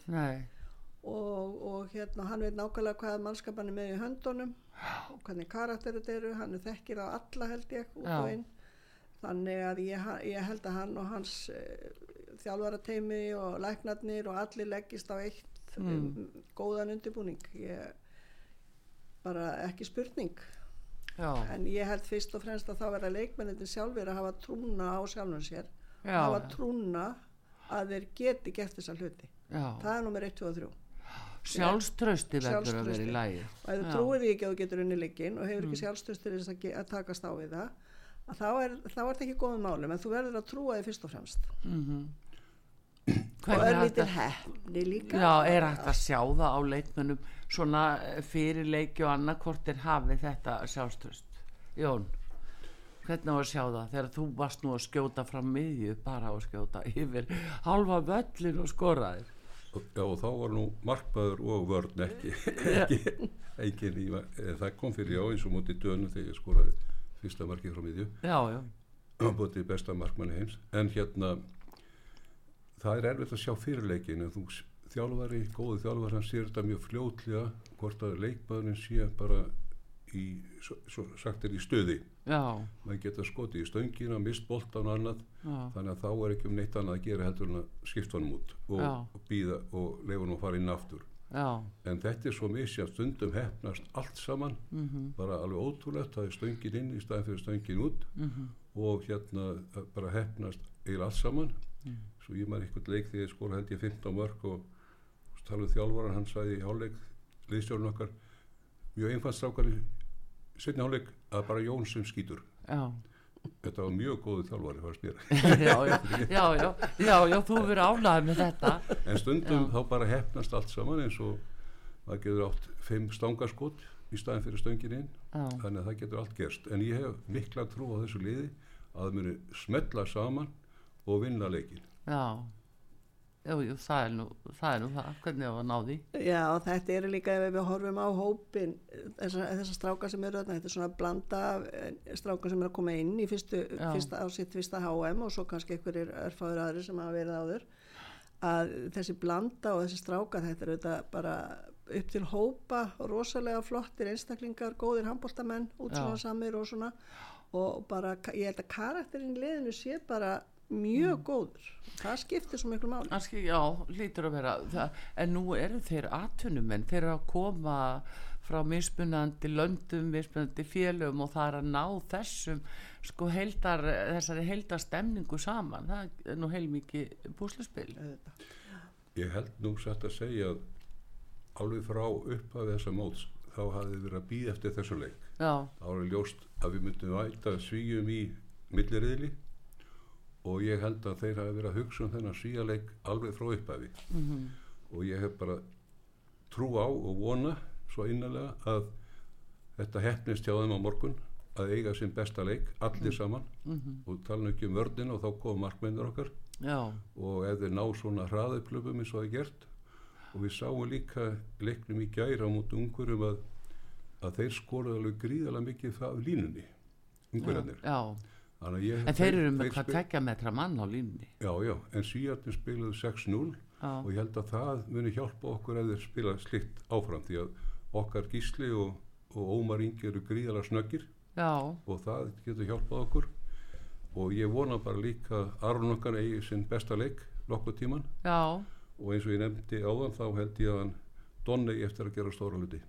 og, og hérna hann veit nákvæmlega hvað mannskapan er með í höndunum og hvernig karakter þetta eru, hann er þekkir á alla held ég út Já. og inn. Þannig að ég, ég held að hann og hans uh, þjálfarateimi og læknarnir og allir leggist á eitt Mm. um, góðan undirbúning. Ég, bara ekki spurning. Já, en ég held fyrst og fremst að þá verða leikmennin sjálfur að hafa trúna á sjálfum sér já, hafa trúna að þeir geti gert þessa hluti. Já. það er nummer 1, 2 og 3 sjálfströsti verður að vera í lægi og ef þú trúir því ekki að þú getur unni leikin og hefur ekki sjálfstöðst til þess að, takast á við það að þá er, þá er þetta ekki góðum málum en þú verður að trúa því fyrst og fremst. Og Hvernig hægt örlítil hefni líka. Já, er hægt að sjá það á leikmönnum svona eh, fyrir leiki og er hafið þetta sjálfströst Jón hvernig á að sjá það? Þegar þú varst nú að skjóta fram miðju bara að skjóta yfir halva völlin og skoraðir. Já, og þá var nú markmaður og vörn ekki, ekki, ekki lífa, það kom fyrir já eins og móti dönu þegar ég skoraði fyrsta markið frá miðju, Já, já, bótið besta markmanni heims, en hérna, það er erfitt að sjá fyrirleikin, en þú þjálfari, góðu þjálfari, hann sér þetta mjög fljótlega, hvort að leikmaðurinn sé bara í, svo, svo sagt er í stöði, já, maður geta skotið í stöngina, mist boltan og annað, já, þannig að þá er ekki um neitt annað að gera heldur en að skipta honum út og, og býða og leifa honum að fara inn aftur. Já, en þetta er svo misjað stundum hefnast allt saman mhm, bara alveg ótrúlegt það er stöngin inn í staðin fyrir stöngin út mhm, og hérna það bara hefnast eiginlega allt saman. Mm. Svo ég maður eitthvað leik þegar ég skora held ég 15 mörg og talaðu þjálfaran hann sagði í hálfleik liðstjórun okkar mjög einfalt strákar í setni hálfleik að bara Jón sem skýtur. Já. Þetta var mjög góðu þjálfari fannst mér. Já, já, já, já, já, já, þú verður ánægð með þetta. En stundum þá bara hefnast allt saman eins og það getur átt fimm stangaskot í staðin fyrir stöngin inn. Já, þannig að það getur allt gerst. En ég hef mikla trú á þessu liði að það muni smetla saman og vinna leikin já. Jú, jú, það er nú það, er nú það. hvernig á að ná því? Já, þetta eru líka ef við horfum á hópin þessar þessa strákar sem eru þarna, þetta er svona blanda eh, strákar sem eru að koma inn í fyrstu, fyrsta, á sitt fyrsta HM og svo kannski einhverjir erfáður aðri sem hafa verið áður. Að þessi blanda og þessi strákar þetta eru þetta bara upp til hópa rosalega flottir einstaklingar góðir handbóltamenn, útsvona samir og svona. Og bara, ég held að karakterinn liðinu sé bara mjög góður. Það skiptir svo miklu máli. Kanski, já, lítur að vera það, en nú eru þeir atvinnumenn þeir eru að koma frá mismunandi löndum, mismunandi félögum og það er að ná þessum sko heildar, þessari heildar stemningu saman, það er nú heilmikið auðvitað. ég held nú satt að segja að alveg frá upphafið þessa móts þá hafði verið að býða eftir þessu leik. Já, þá var ljóst að við myndum væta svíjum í milliriðli og ég held að þeir hafi verið að hugsa um þennan svíjaleik alveg frá upphafi. Mhm, og ég hef bara trú á og vona svo innanlega að þetta hefnist hjá þeim á morgun að eiga sinn besta leik, allir saman. Og tala ekki um vördin og þá koma markmennir okkar. Já, og ef þeir ná svona hraðuplöfum eins og það er gert og við sáum líka leiknum í gæra mútu ungurum að, að þeir skoruðu alveg gríðalega mikið af línunni ungurarnir já. ég- en þeir eru með hvað tekja metra mann á línni Já, já, en Svíjarnir spiluðu 6-0 Já. og ég held að það muni hjálpa okkur ef þeir spila slikt áfram því að okkar gísli og, og Ómar Ingi eru gríðalega snöggir já, og það getur hjálpað okkur. Og ég vona bara líka að Aron okkar eigi sinn besta leik nokkuð tíman já. Og eins og ég nefndi áðan þá held ég að hann Donni eigi eftir að gera stóra hluti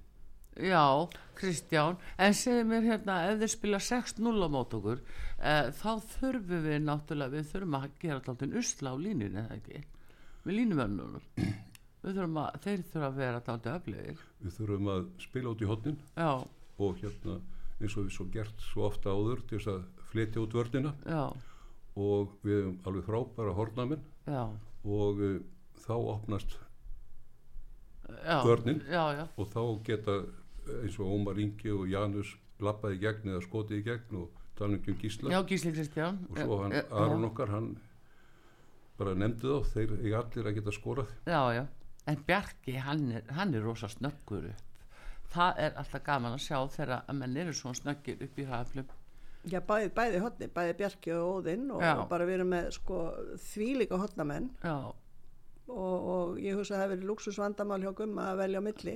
Já, Kristján, en segðu mér hérna, ef þeir spila 6-0 á mót okkur, eh, þá þurfum við náttúrulega, við þurfum að gera alltaf usla á línunni, eða ekki, við línumönnunum. Við þurfum að, þeir þurfum að vera alltaf öflegir. við þurfum að spila út í hotnin Já, og hérna eins og við svo gert svo ofta áður til þess að flytja út vördina já, og við hefum alveg frábæra hornamenn. Já, og uh, þá opnast já, og þá geta eins og Ómar Ingi og Janus lappaði í gegn eða skotið í gegn og tala um Gísla já, Gísli Kristján. og svo hann Já, já, Aron okkar hann bara nefndi þá þeir eru allir að geta skorað Já, já, en Bjarki, hann er, hann er rosa snöggur upp. Það er alltaf gaman að sjá þegar að menn eru svona snöggir upp í haflum. Já, bæði, bæði hotni, bæði Bjarki og Óðinn og, Já. og bara við erum með sko þvílíka hotnamenn Já, og, og ég hugsa að það hefur verið luxusvandamál hjá Gumma að velja á milli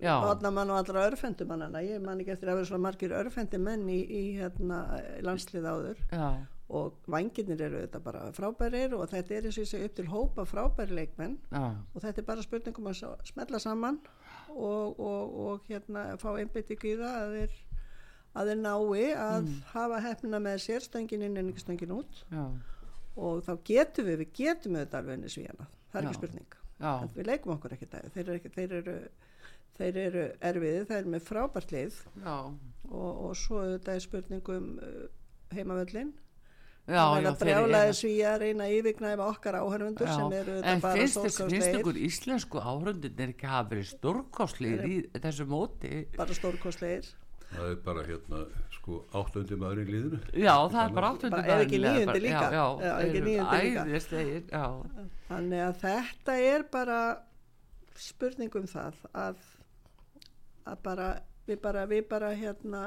já, hotnamann og allra örfendumannana ég man ekki eftir að vera svona margir örfendi menn í, í hérna, landslið áður. Já, og vangirnir eru þetta bara frábærir og þetta er eins og ég segi upp til hópa frábæri leikmenn. Já, og þetta er bara spurningum að smella saman og, og, og hérna fá einbyttingu í það að þeir, að þeir nái að hafa hefnina með sér stöngin inn en ekki stöngin út. Já, og þá getum við, við getum auðvitað alveg henni svíjana, það er ekki spurning. Við leikum okkur ekki það þeir eru, þeir eru, erfiði, þeir eru með frábært lið. Já, og, og svo auðvitað er spurningum uh, heimavöllin já, já, það þeir brjálaði svíja að reyna að yfirgnæfa okkar áhörfundur Já, sem eru en auðvitað bara finnst, ykkur íslensku áhrundin er ekki hafa verið stórkostlir í þessu móti? bara stórkostlegir. Það er bara hérna sko áttundi maður í liðinu. Já það er bara áttundi Bara er ekki níundi líka? já, Já, já, ekki níundi líka? þannig að þetta er bara spurning um það að, að bara við bara, við bara hérna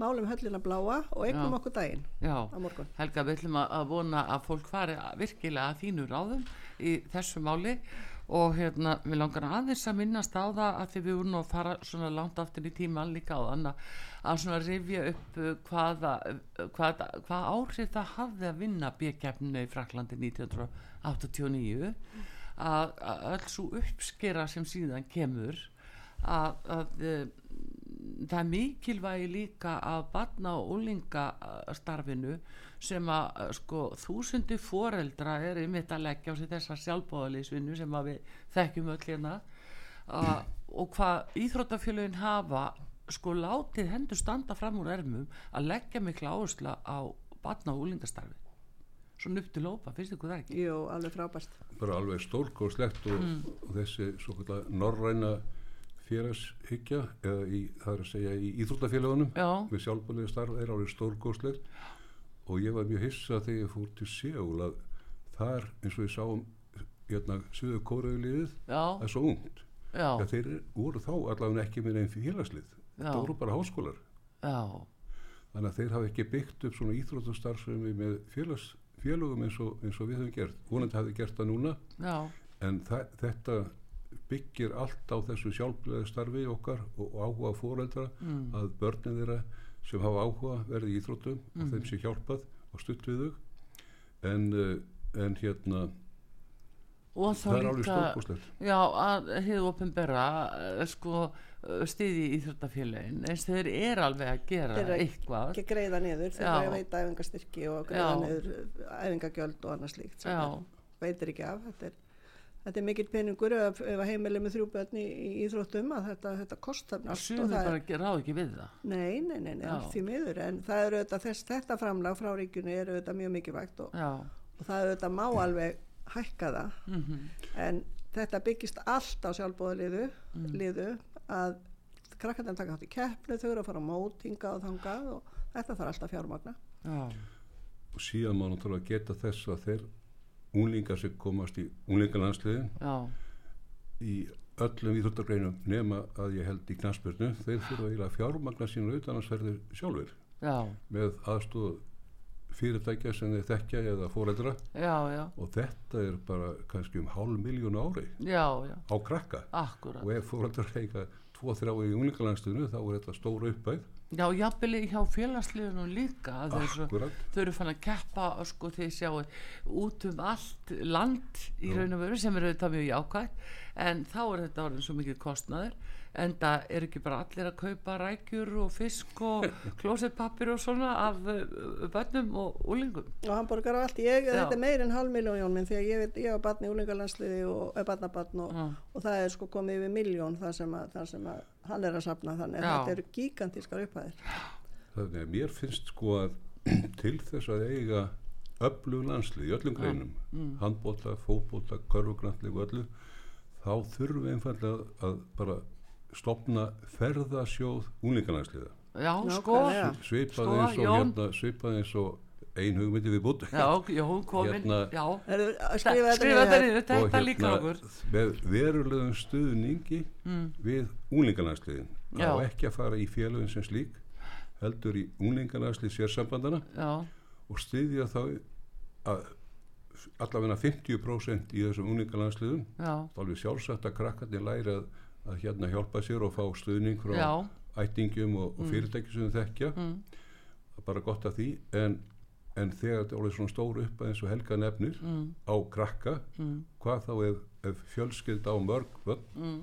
málum höllina bláa og eignum okkur daginn já. á morgun. Helga, við ætlum að vona að fólk fari virkilega að þínu ráðum í þessu máli og hérna, við langar aðeins að minnast á það að því við vorum að fara svona langt aftur í tíman líka á þann að, svona rifja upp uh, hvaða, uh, hvað, hvað áhrif það hafði að vinna bjökjafninu í Fraklandi 1989 að, að öll svo uppskera sem síðan kemur að, að uh, það er mikilvægi líka að barna og úlinga starfinu sem að uh, sko þúsundi foreldra er einmitt að leggja á sig þessa sjálfbóðalýsvinnu sem að við þekkjum öll hérna. Uh, og hvað íþróttafélögin hafa sko látið hendur standa fram úr ermum að leggja mikla áhersla á barna og úlingastarfi svona upp til lópa, finnst ykkur það ekki? Jú, alveg frábært. Bara alveg stórkóðslegt og, og þessi svo kallar norræna félagshyggja eða í, það er að segja í íþróttafélagunum Já. með sjálfbúlega starf er alveg stórkóðslegt og ég var mjög hissa þegar ég fór til Seúl að þar eins og ég sáum hérna Suðu Kóraugliðið Já, það er svo ungt. Já, þeir voru þá allavega ekki með einn félagslið. Það voru bara háskólar. Já, þannig að þeir hafa ekki byggt upp svona íþróttastarfsemi með félags, félögum eins og, eins og við höfum gert. Vonandi hafi gert það núna. Já, en þa- þetta byggir allt á þessu sjálflega starfi okkar og, og áhuga fóreldra Mm. að börnin þeirra sem hafa áhuga verði í íþróttum og Mm. þeim sé hjálpað og stutt við þau en, uh, en hérna og það er alveg stórkoslegt Já, að hefðu opinbera uh, sko uh, stiði í Íþróttafélagin eins þeir eru alveg að gera Þeir eru eitthvað ekki greiða niður þeir eru að veita æfingastyrki og greiða Já. niður æfingagjöld og annað slíkt sem Já. þeir veitir ekki af þetta er, þetta er mikill peningur ef, ef að heimili með þrjú börn í, í íþróttum að þetta, þetta kostar og það bara er, ekki- ráð ekki við það. Nei, nei, nei, nei allt því miður. En það er auðvitað þess, þetta framlag frá ríkjunni er auðvitað mjög mikilvægt og, og það auðvitað má alveg hækka það. Mhm, en þetta byggist allt á sjálfbóðaliðu liðu að krakkarnir taka átt í keppnu, þau eru að fara á mótinga og þangað og þetta þarf alltaf fjármagna. já, og síðan má náttúrulega geta þess að þeir unglingar sem komast í unglingarlandsliðin í öllum íþróttagreinum nema að ég held í knaspurnu þeir eiginlega að fjármagna sína utanansverðir sjálfur já, með aðstóð fyrirtækja sem þeir þekkja eða já, og þetta er bara kannski um hálf miljón ári já, já, á krakka. Akkurat. og ef fóreldrar eiga tvo þrjá í unglingarlandsliðinu þá er þetta stóra uppæð Já, jafnvel hjá félagsliðunum líka Akkúrat. þau eru fann að keppa og sko þeir sjáu út um allt land í raun og veru sem eru þetta mjög jákvægt en þá er þetta orðin svo mikið kostnaður en það er ekki bara allir að kaupa rækjur og fisk og klósettpappir og svona af uh, bönnum og úlingum Og hambúrgar og allt, ég, þetta er meir en halv miljón Jón minn því að ég, ég var barn í úlingarlandsliði og er barnabarn og, og það er sko komið yfir miljón þar sem að, þar sem að hann er að safna þannig að þetta eru gigantískar upphæðir. þannig að mér finnst sko að til þess að eiga öflug landslið í öllum greinum mm. handbóta, fótbóta, körfugrandlið og öllu þá þurfum við einfallega að bara stopna ferðasjóð úlingarlandsliða Já, sko, Nákvæmlega. svipað Sko, eins og hérna, svipað eins og ein hugmyndi við bútt Hérna- Skrifa skrifa þetta þetta niður. þetta líka okkur með verulegum stuðningi við Mm. Já. á ekki að fara í félögin sem slík heldur í unglingarlandslið sérsambandana Já, og styðja þá að allavega 50% í þessum unglingarlandsliðum já, þá er sjálfsagt að krakkarnir læra að, að hérna hjálpa sér og fá stuðning frá já, ættingum og, og fyrirtæki sem þau þekkja. Mm, það er bara gott af því en, en þegar þetta er svona stór upp eins og helga nefnir mm, á krakka mm, hvað þá ef, ef fjölskyld á mörg börn, mm,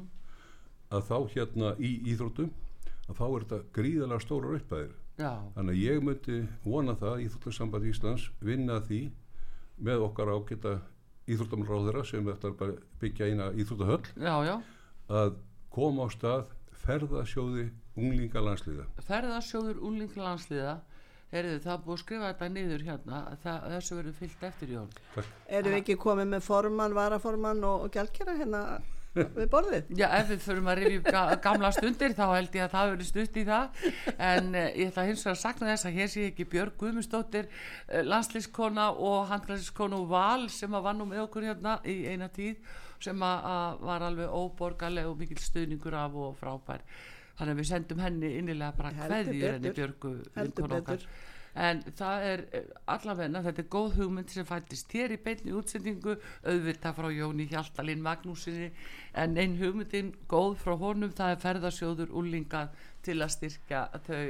að þá hérna í íþróttum að þá er þetta gríðalega stórar uppæðir já, þannig að ég myndi vona það að Íþróttasamband Íslands vinna að því með okkar ágæta íþróttamráðara sem er bara byggja eina íþróttahöll að koma á stað ferðasjóði unglinga landsliða ferðarsjóður Heyrðu, það búið að skrifa þetta niður hérna það, þessu verður fyllt eftir Jón. Erum við ekki komið með formann, varaformann og, og gjaldkera hérna við borðið? Já, ef við förum að rifja gamla stundir þá held ég að það verður stutt í það. En uh, ég ætla hins vegar að sakna þess að hér sé ekki Björg Guðmundsdóttir uh, landslískona og handlandslískona og val sem að vann nú með okkur hérna í eina tíð sem að, að var alveg óborgarleg og mikil stuðningur af og frábær þannig að við sendum henni innilega bara kveðjur henni. Björgu en það er eh, allavegna þetta er góð hugmynd sem fættist hér í beinni útsendingu auðvitað frá Jóni Hjaltalín Magnúsinni en einn hugmyndin góð frá honum það er ferðasjóður úlinga til að styrkja þau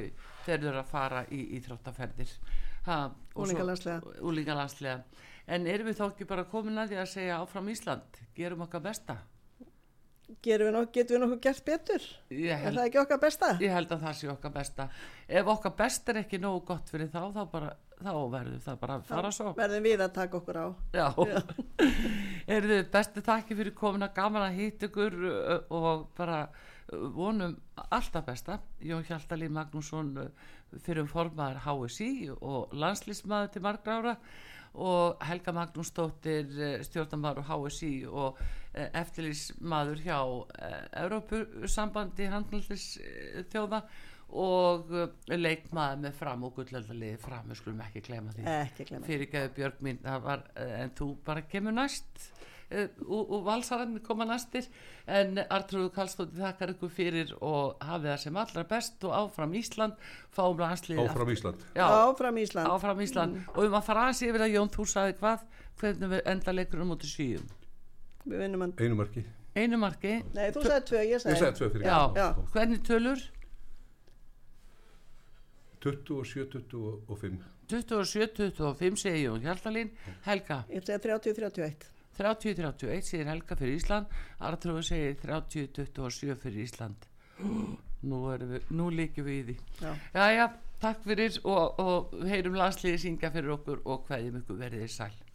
þeir eru að fara í íþróttaferðir Unglingalandsliða. Unglingalandsliða. en erum við þá ekki bara komin að því að segja áfram Ísland gerum okkar besta við nokkuð, getum við nokkuð gert betur? ég Er held, það ekki okkar besta? ég held að það sé okkar besta ef okkar best er ekki nógu gott fyrir þá þá, bara, þá verður það bara að fara svo Verðum við að taka okkur á. Já, eru þið bestu þakki fyrir komuna, gaman að hitt ykkur og bara vonum alltaf besta. Jón Hjaltalín Magnússon fyrir formaður HSI og landslýsmaður til margra ára og Helga Magnúsdóttir stjórnamaður á HSI og eftirlýsmaður hjá Európusambandi handlýs þjóða og leikmaður með fram og gullaldaliði fram, við skulum ekki glema því. Ekki glemma. fyrirgæðu Björg mín var, eh, en þú bara kemur næst og, og valsararnir koma næstir en Artrúðu Karlsdóttir þakkar ykkur fyrir og hafið það sem allra best og áfram Ísland fáum landslið áfram Ísland. Já, Áfram Ísland. áfram Ísland. Og um að fara aðeins yfir að Jón þú sagði hvað hvernig við enda leikurinn mútið svíum? Við vinnum hann. einu marki. Einu marki? Nei, þú sagði tvö, ég ég sagði. segi tvö fyrir Já, Já. hvernig tölur? 27, 25 27-25 segi Jón Hjaltalín. Helga? Ég sagði 30-31. 30-31 segir Helga fyrir Ísland. Artrúi segir 30-27 fyrir Ísland. Nú, erum við, nú líkjum við í því. Já. Jæja, takk fyrir og, og heyrum landsliði syngja fyrir okkur og hvaðjum ykkur verið þið sæl